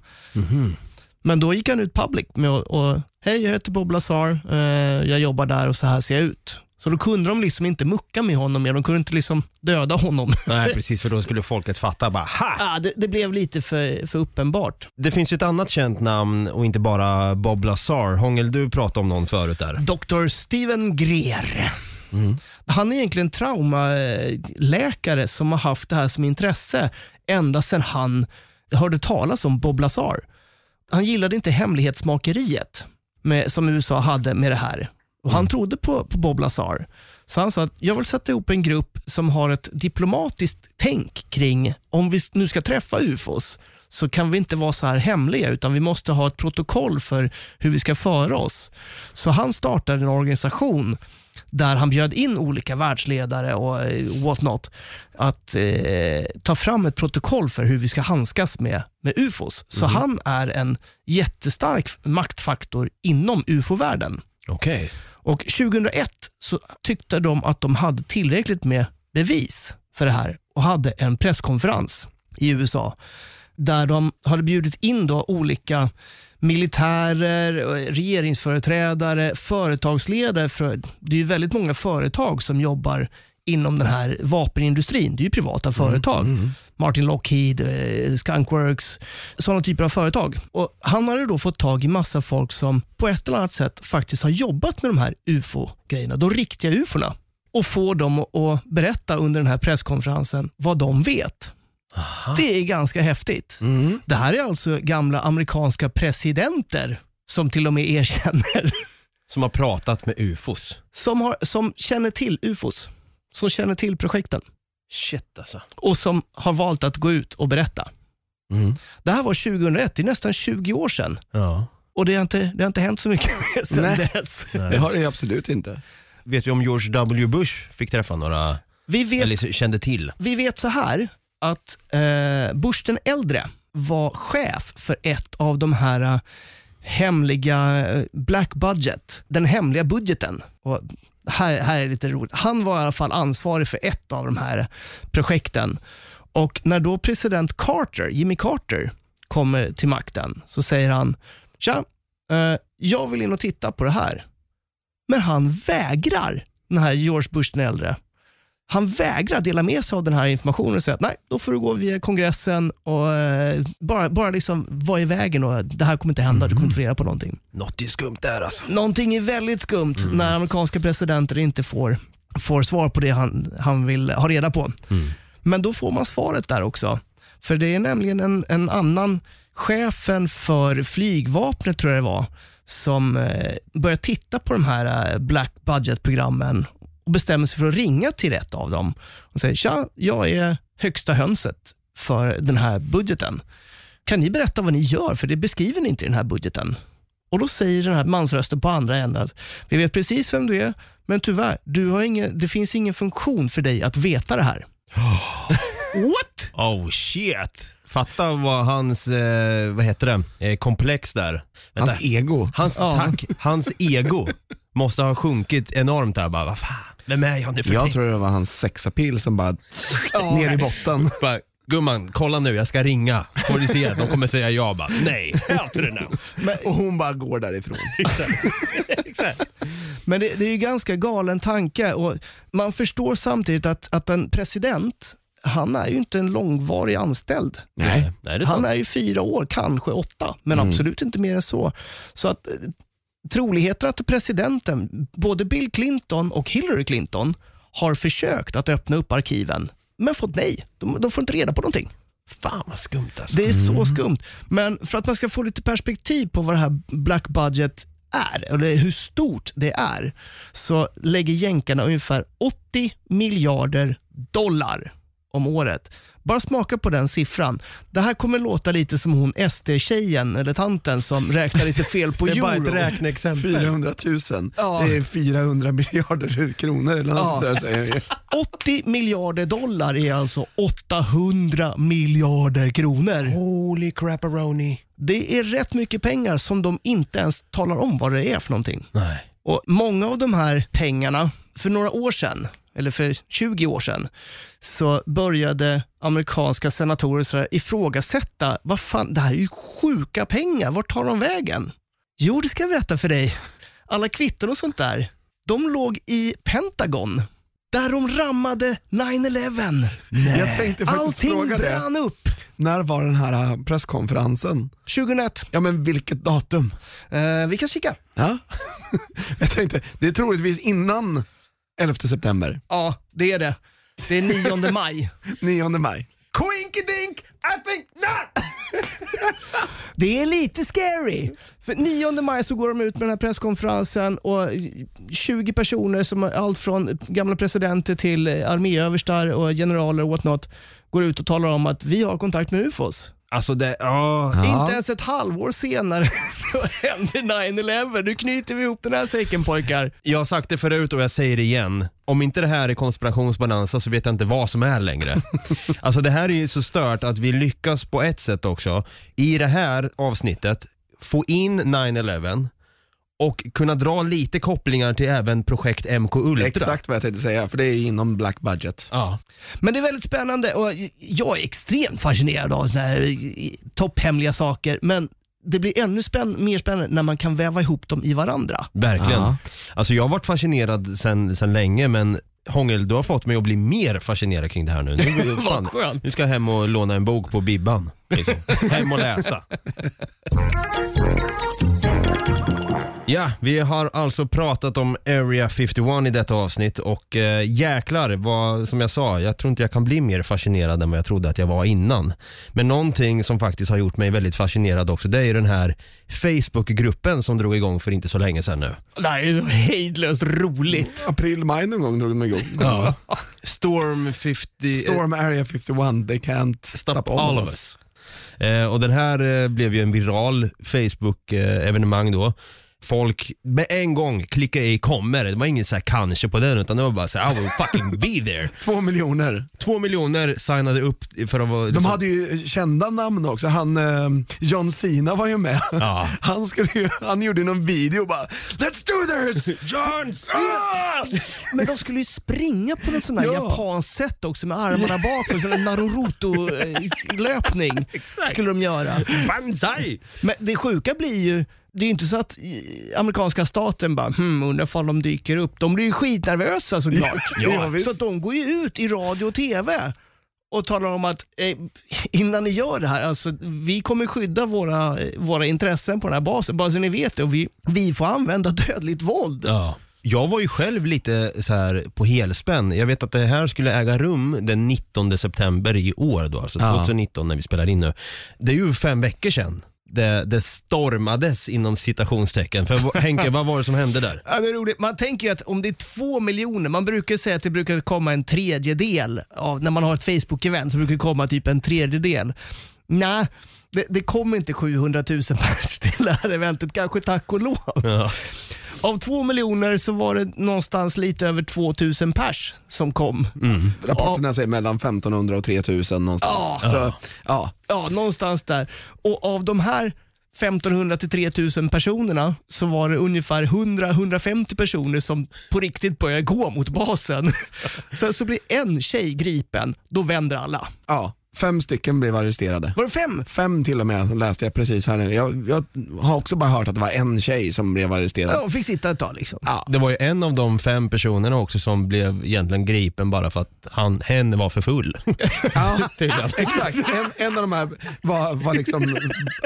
Men då gick han ut public med att, och, hej jag heter Bob Lazar, eh, jag jobbar där och så här ser jag ut. Så då kunde de liksom inte mucka med honom mer, de kunde inte liksom döda honom. Nej [laughs] precis, för då skulle folket fatta bara ha! ah, det, det blev lite för, för uppenbart. Det finns ju ett annat känt namn och inte bara Bob Lazar. Hångel, du pratade om någon förut där. Dr. Steven Greer. Han är egentligen traumaläkare som har haft det här som intresse ända sedan han hörde talas om Bob Lazar. Han gillade inte hemlighetsmakeriet med, som USA hade med det här. Och Han trodde på, på Bob Lazar. Så han sa att jag vill sätta ihop en grupp som har ett diplomatiskt tänk kring om vi nu ska träffa ufos så kan vi inte vara så här hemliga utan vi måste ha ett protokoll för hur vi ska föra oss. Så han startade en organisation där han bjöd in olika världsledare och eh, what not att eh, ta fram ett protokoll för hur vi ska handskas med, med ufos. Så han är en jättestark maktfaktor inom ufo-världen. Okay. Och 2001 så tyckte de att de hade tillräckligt med bevis för det här och hade en presskonferens i USA där de hade bjudit in då olika militärer, regeringsföreträdare, företagsledare. För det är ju väldigt många företag som jobbar inom den här vapenindustrin. Det är ju privata företag. Martin Lockheed, eh, Skunkworks, sådana typer av företag. Och Han hade då fått tag i massa folk som på ett eller annat sätt faktiskt har jobbat med de här ufo-grejerna, de riktiga ufona. Och få dem att- berätta under den här presskonferensen vad de vet. Det är ganska häftigt. Det här är alltså gamla amerikanska presidenter som till och med erkänner, Som har pratat med ufos. som, har, som känner till ufos, som känner till projekten Shit alltså. och som har valt att gå ut och berätta. Det här var 2001, det är nästan 20 år sedan. Ja. Och det har inte, det har inte hänt så mycket mer sedan Nej. dess. Det har det absolut inte. Vet vi om George W Bush fick träffa några, Vi vet, eller kände till? vi vet så här att eh, Bush den äldre var chef för ett av de här eh, hemliga eh, Black Budget, den hemliga budgeten. Och här, här är lite roligt. Han var i alla fall ansvarig för ett av de här projekten. Och när då president Carter, Jimmy Carter, kommer till makten så säger han, tja, eh, jag vill in och titta på det här. Men han vägrar, den här George Bush den äldre. Han vägrar dela med sig av den här informationen och säger att nej, då får du gå via kongressen och eh, bara, bara liksom vara i vägen och det här kommer inte hända, du kommer inte få reda på någonting. Något är skumt där alltså. Någonting är väldigt skumt när amerikanska presidenter inte får, får svar på det han, han vill ha reda på. Men då får man svaret där också. För det är nämligen en, en annan, chefen för flygvapnet tror jag det var, som eh, börjar titta på de här eh, Black Budget-programmen och bestämmer sig för att ringa till ett av dem och säger tja, jag är högsta hönset för den här budgeten. Kan ni berätta vad ni gör? För det beskriver ni inte i den här budgeten. Och Då säger den här mansrösten på andra änden att vi vet precis vem du är, men tyvärr, du har ingen, det finns ingen funktion för dig att veta det här. [gasps] What? Oh shit. Fatta vad hans, eh, vad heter det, eh, komplex där. Vänta. Hans ego. Hans, tack, hans ego [laughs] måste ha sjunkit enormt där. Bara, vad fan, vem är jag nu för Jag tror det var hans sexapil som bara ner i botten. [laughs] Bara, Gumman, kolla nu, jag ska ringa. Får du se? De kommer säga ja. Bara, Nej, hell to the no. Och hon bara går därifrån. [laughs] Men det, det är ju ganska galen tanke och man förstår samtidigt att, att en president, han är ju inte en långvarig anställd. Nej, nej det är sant. Han är ju fyra år, kanske åtta, men absolut inte mer än så. Så att eh, troligheten att presidenten, både Bill Clinton och Hillary Clinton, har försökt att öppna upp arkiven, men fått nej. De, de får inte reda på någonting. Fan vad skumt alltså. Det är så skumt. Men för att man ska få lite perspektiv på vad det här Black Budget är, eller hur stort det är, så lägger jänkarna ungefär 80 miljarder dollar om året. Bara smaka på den siffran. Det här kommer låta lite som hon SD-tjejen eller tanten som räknar lite fel på [laughs] Det är euro. bara ett räkneexempel. 400 000. Ja. Det är 400 miljarder kronor eller något Ja. sådär säger jag. 80 miljarder dollar är alltså 800 miljarder kronor. Holy crapperoni. Det är rätt mycket pengar som de inte ens talar om vad det är för någonting. Nej. Och Många av de här pengarna, för några år sedan, eller för 20 år sedan, så började amerikanska senatorer så här ifrågasätta, vad fan, det här är ju sjuka pengar, vart tar de vägen? Jo, det ska jag berätta för dig. Alla kvitton och sånt där, de låg i Pentagon, där de rammade 9-11. Jag tänkte faktiskt Allting fråga det. brann upp. När var den här äh, presskonferensen? 2001. Ja men vilket datum? Eh, vi kan kika. Ja. [laughs] Jag tänkte, det är troligtvis innan 11 september, Ja, det är det. Det är 9 maj. [laughs] 9 maj. Coinkidink, I think not! [laughs] Det är lite scary. För 9 maj så går de ut med den här presskonferensen och 20 personer, som allt från gamla presidenter till arméöverstar och generaler och whatnot, går ut och talar om att vi har kontakt med ufos. Alltså det, ja. Inte ens ett halvår senare [laughs] så händer 9-11. Nu knyter vi ihop den här säcken pojkar. Jag har sagt det förut och jag säger det igen. Om inte det här är konspirationsbalansa så vet jag inte vad som är längre. [laughs] alltså det här är ju så stört att vi lyckas på ett sätt också i det här avsnittet få in 9-11 och kunna dra lite kopplingar till även projekt MK Ultra. Exakt vad jag tänkte säga, för det är inom black budget. Ja. Men det är väldigt spännande och jag är extremt fascinerad av såna här eh, topphemliga saker. Men det blir ännu spänn mer spännande när man kan väva ihop dem i varandra. Verkligen. Ja. Alltså jag har varit fascinerad sen, sen länge men Hångel, du har fått mig att bli mer fascinerad kring det här nu. nu [laughs] Vad fan, skönt. Nu ska jag hem och låna en bok på Bibban. Liksom. [laughs] Hem och läsa. [laughs] Ja, vi har alltså pratat om Area 51 i detta avsnitt och eh, jäklar vad, som jag sa, jag tror inte jag kan bli mer fascinerad än vad jag trodde att jag var innan. Men någonting som faktiskt har gjort mig väldigt fascinerad också, det är ju den här Facebookgruppen som drog igång för inte så länge sedan nu. Det här är ju hejdlöst roligt. April, maj någon gång drog de igång. Storm 50... Storm Area 51, they can't stop, all, of us. Eh, och den här eh, blev ju en viral Facebook-evenemang då. Folk med en gång klickade i kommer. Det var inget så här kanske på den utan det var bara så här, I will fucking be there. [laughs] Två miljoner. Två miljoner signade upp för att vara... De liksom- hade ju kända namn också. Han, eh, John Cena var ju med. Ja. [laughs] Han, skulle ju, han gjorde någon video och bara “Let's do this!” [laughs] John Cena! Men de skulle ju springa på något sånt där Ja. japanskt sätt också med armarna bakåt, där Naruto-löpning skulle de göra. Banzai! Men det sjuka blir ju, det är ju inte så att eh, amerikanska staten bara, hmm, undrar ifall de dyker upp. De blir ju skitnervösa såklart. [laughs] Ja, så att de går ju ut i radio och TV och talar om att eh, innan ni gör det här, alltså, vi kommer skydda våra, eh, våra intressen på den här basen, bara så ni vet det. Och vi, vi får använda dödligt våld. Ja. Jag var ju själv lite så här på helspänn. Jag vet att det här skulle äga rum den 19 september i år, då, alltså Ja. 2019 när vi spelar in nu. Det är ju fem veckor sedan. Det, det stormades inom citationstecken. För Henke, vad var det som hände där? Ja, det är roligt. Man tänker ju att om det är två miljoner, man brukar säga att det brukar komma en tredjedel av, när man har ett Facebook-event så brukar det komma typ en tredjedel. Nej, det, det kommer inte 700 000 pers till det här eventet, kanske tack och lov. Ja. Av två miljoner så var det någonstans lite över 2000 pers som kom. Rapporterna säger mellan 1500 och 3000 någonstans. Ja. Så, ja. Ja, någonstans där. Och av de här 1500 till 3000 personerna så var det ungefär 100-150 personer som på riktigt började gå mot basen. [laughs] Sen så blir en tjej gripen, då vänder alla. ja, fem stycken blev arresterade. Var det fem? Fem till och med läste jag precis här nu. Jag, jag har också bara hört att det var en tjej som blev arresterad. Ja, hon fick sitta ett tag liksom. Det var ju en av de fem personerna också som blev egentligen gripen bara för att han, hen var för full. [laughs] Ja, [laughs] Tydligen. exakt. En, en av de här var, var liksom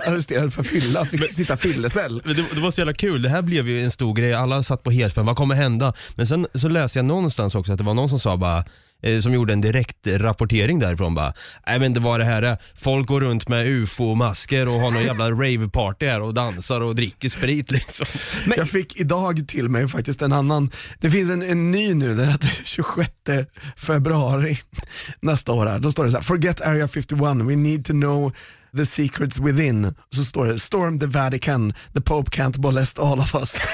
arresterad för fylla, fick sitta fyllecell. Men Det, det var så jävla kul, det här blev ju en stor grej, alla satt på helspänn, vad kommer hända? Men sen så läste jag någonstans också att det var någon som sa bara eh, som gjorde en direkt rapportering därifrån bara, jag vet inte vad det här är, folk går runt med ufo-masker och har någon jävla [laughs] rave-party här och dansar och dricker sprit liksom. Jag fick idag till mig faktiskt en annan, det finns en, en ny nu, den heter [laughs] 26 februari nästa år här. Då står det så här, forget area 51, we need to know the secrets within. Så står det, storm the Vatican, the Pope can't molest all of us. [laughs]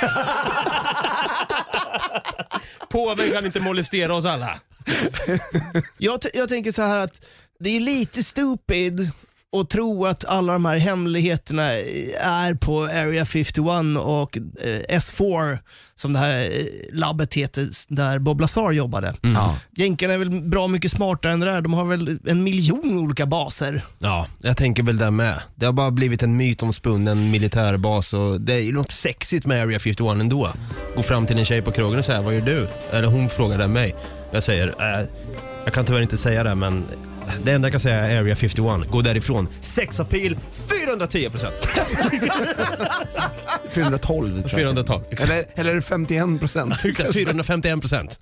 Påven kan inte molestera oss alla. [laughs] Jag, jag tänker så här att det är lite stupid att tro att alla de här hemligheterna är på Area 51 och eh, S4 som det här eh, labbet heter där Bob Lazar jobbade. Ja. Jänkarna är väl bra mycket smartare än det där. De har väl en miljon olika baser. Ja, jag tänker väl det med. Det har bara blivit en mytomspunnen militärbas och det är ju något sexigt med Area 51 ändå. Gå fram till en tjej på krogen och säga, vad gör du? Eller hon frågade mig. Jag säger, äh, jag kan tyvärr inte säga det men det enda jag kan säga är Area 51. Gå därifrån. Sexapil 410%. 412 tror jag. 412. Exakt. Eller, eller är det 51 procent? [laughs] Exakt, 451%.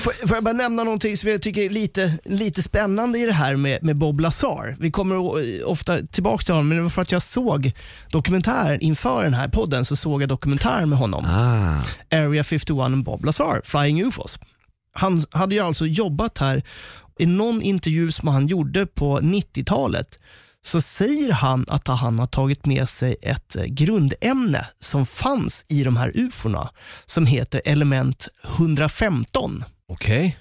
Får, får jag bara nämna någonting som jag tycker är lite, lite spännande i det här med, med Bob Lazar. Vi kommer o- ofta tillbaka till honom, men det var för att jag såg dokumentären inför den här podden, så såg jag dokumentären med honom. Ah. Area 51 Bob Lazar, Flying UFOs. Han hade ju alltså jobbat här. I någon intervju som han gjorde på 90-talet så säger han att han har tagit med sig ett grundämne som fanns i de här ufona som heter element 115. Okej.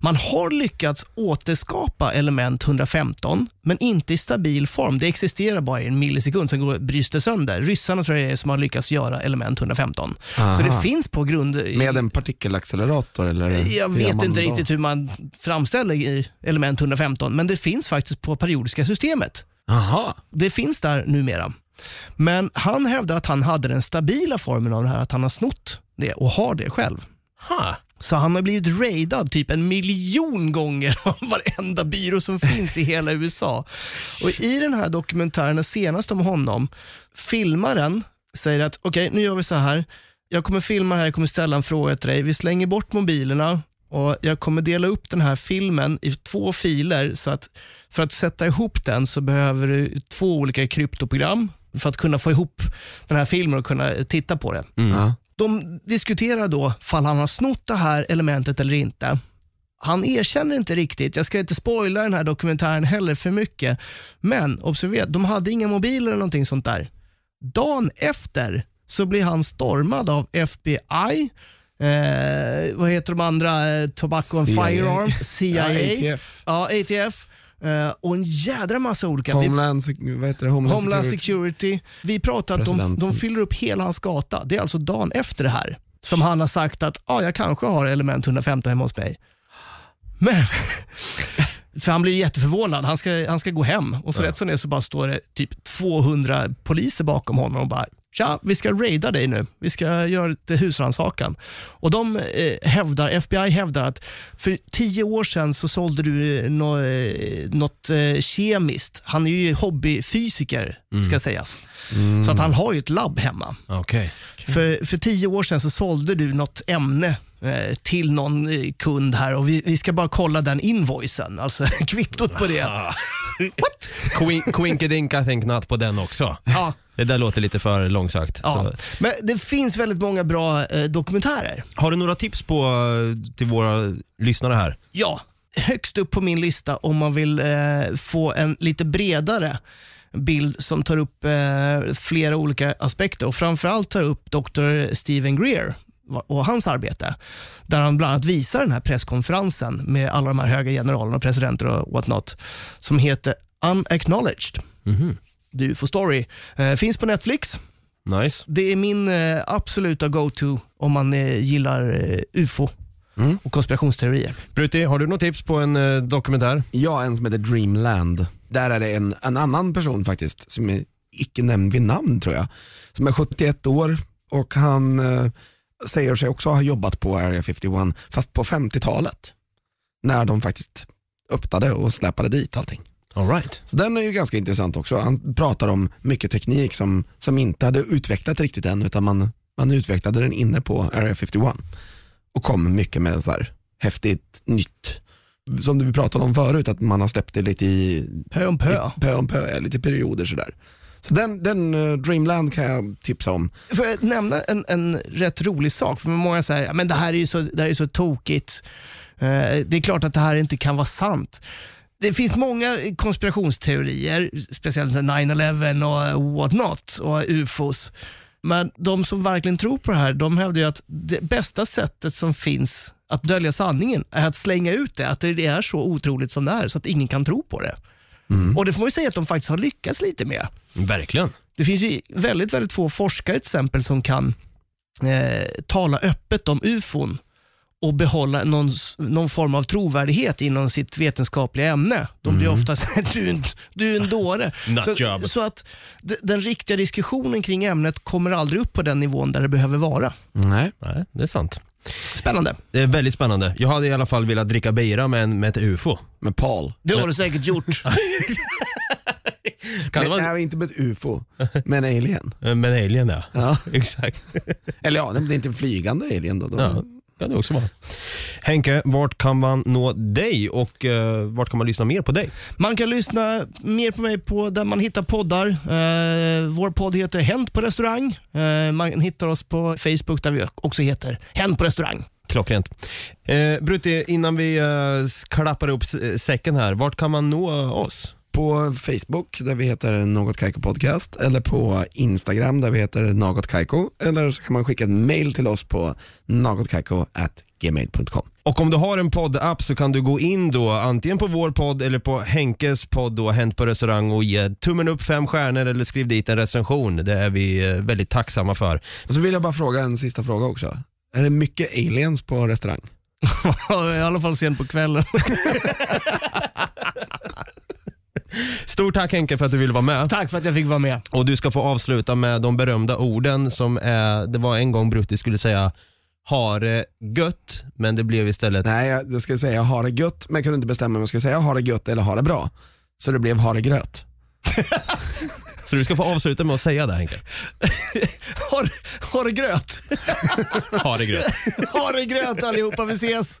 Man har lyckats återskapa element 115, men inte i stabil form. Det existerar bara i en millisekund, sen går- bryts det sönder. Ryssarna tror jag det är som har lyckats göra element 115. Så Aha. det finns på grund... Med en partikelaccelerator eller? Jag vet inte då? riktigt hur man framställer i element 115, men det finns faktiskt på periodiska systemet. Aha. Det finns där numera. Men han hävdar att han hade den stabila formen av det här, att han har snott det och har det själv. Ha. Så han har blivit raidad typ en miljon gånger [laughs] av varenda byrå som finns i hela USA. Och I den här dokumentären, den senaste om honom, filmaren säger att okej, nu gör vi så här. Jag kommer filma här, jag kommer ställa en fråga till dig. Vi slänger bort mobilerna och jag kommer dela upp den här filmen i två filer. Så att för att sätta ihop den så behöver du två olika kryptoprogram för att kunna få ihop den här filmen och kunna titta på det. Ja. De diskuterar då fall han har snott det här elementet eller inte. Han erkänner inte riktigt, jag ska inte spoila den här dokumentären heller för mycket, men observera, de hade inga mobiler eller någonting sånt där. Dagen efter så blir han stormad av FBI, eh, vad heter de andra, eh, Tobacco and CIA. Firearms, CIA, Ja, ATF. ja, ATF eh, och en jädra massa olika. Homeland, vad heter det? Homeland, Homeland Security. Security. Vi pratar att de, de fyller upp hela hans gata. Det är alltså dagen efter det här som han har sagt att ah, jag kanske har element 115 hemma hos mig. Men, [laughs] för han blir jätteförvånad. Han ska, han ska gå hem och så rätt som det så bara står det typ 200 poliser bakom honom och bara Tja, vi ska raida dig nu. Vi ska göra lite husrannsakan. Och de eh, hävdar, FBI hävdar att för tio år sedan så sålde du eh, nå, eh, något eh, kemiskt. Han är ju hobbyfysiker ska sägas. Så att han har ju ett labb hemma. Okej. För, för tio år sedan så sålde du något ämne eh, till någon eh, kund här och vi, vi ska bara kolla den invoicen, alltså [laughs] kvittot på det. [laughs] What? Quin- Quinkydink I think not på den också. Ja, Det där låter lite för långsökt. ja. Så. Men det finns väldigt många bra eh, dokumentärer. Har du några tips på, eh, till våra lyssnare här? Ja, högst upp på min lista om man vill eh, få en lite bredare bild som tar upp eh, flera olika aspekter och framförallt tar upp Dr. Stephen Greer och hans arbete. Där han bland annat visar den här presskonferensen med alla de här höga generalerna och presidenter och whatnot som heter Unacknowledged. The UFO Story. Eh, finns på Netflix. Nice. Det är min eh, absoluta go-to om man eh, gillar eh, UFO och konspirationsteorier. Brutti, har du något tips på en eh, dokumentär? Ja, en som heter Dreamland. Där är det en, en annan person faktiskt, som är icke nämnd vid namn tror jag, som är 71 år och han eh, säger sig också ha jobbat på Area 51, fast på 50-talet. När de faktiskt öppnade och släpade dit allting. All right. Så den är ju ganska intressant också. Han pratar om mycket teknik som, som inte hade utvecklat riktigt än, utan man, man utvecklade den inne på Area 51 och kom mycket med så här häftigt nytt. Som vi pratade om förut, att man har släppt det lite i Pö om pö. i- pö om pö, lite perioder sådär. Så den, den eh, Dreamland kan jag tipsa om. Får jag nämna en, en rätt rolig sak? För många säger men det här är ju så, det här är så tokigt. Eh, det är klart att det här inte kan vara sant. Det finns många konspirationsteorier, speciellt 9-11 och what not och ufos. Men de som verkligen tror på det här, de hävdar ju att det bästa sättet som finns att dölja sanningen är att slänga ut det, att det är så otroligt som det är så att ingen kan tro på det. Och det får man ju säga att de faktiskt har lyckats lite med. Verkligen. Det finns ju väldigt, väldigt få forskare till exempel som kan eh, tala öppet om ufon och behålla någon, någon form av trovärdighet inom sitt vetenskapliga ämne. De blir ofta så här, du, är en- du är en dåre. Så, så att den riktiga diskussionen kring ämnet kommer aldrig upp på den nivån där det behöver vara. Nej. Nej, det är sant. Spännande. Det är väldigt spännande. Jag hade i alla fall velat dricka bira med, en, med ett UFO. Med Paul. Det har du säkert gjort. [laughs] Kan det Men, vara nej, inte med ett UFO, med en alien. [laughs] Med en alien ja. Ja. [laughs] Exakt. Eller ja, det är inte en flygande alien då. då. Ja, kan det också vara. Henke, vart kan man nå dig och eh, vart kan man lyssna mer på dig? Man kan lyssna mer på mig på där man hittar poddar. Eh, vår podd heter Hänt på restaurang. Eh, man hittar oss på Facebook där vi också heter Hänt på restaurang. Klockrent. Eh, Brutti, innan vi eh, klappar upp säcken här, vart kan man nå oss? På Facebook där vi heter Något Kaiko Podcast eller på Instagram där vi heter Något Kaiko eller så kan man skicka ett mail till oss på nagotkaiko@gmail.com. Och om du har en poddapp så kan du gå in då antingen på vår podd eller på Henkes podd då, Hänt på restaurang och ge tummen upp fem stjärnor eller skriv dit en recension. Det är vi eh, väldigt tacksamma för. Och så vill jag bara fråga en sista fråga också. Är det mycket aliens på restaurang? [laughs] I alla fall sent på kvällen. [laughs] Stort tack Henke för att du ville vara med. Tack för att jag fick vara med. Och du ska få avsluta med de berömda orden som är, det var en gång Brutti skulle säga ha det gött, men det blev istället Nej, jag jag ska säga ha det gött, men jag kunde inte bestämma om jag ska säga ha det gött eller ha det bra. Så det blev ha det gröt. [laughs] Så du ska få avsluta med att säga det Henke. [laughs] Har, har det gröt. [laughs] Ha det gröt. Har det gröt allihopa, vi ses.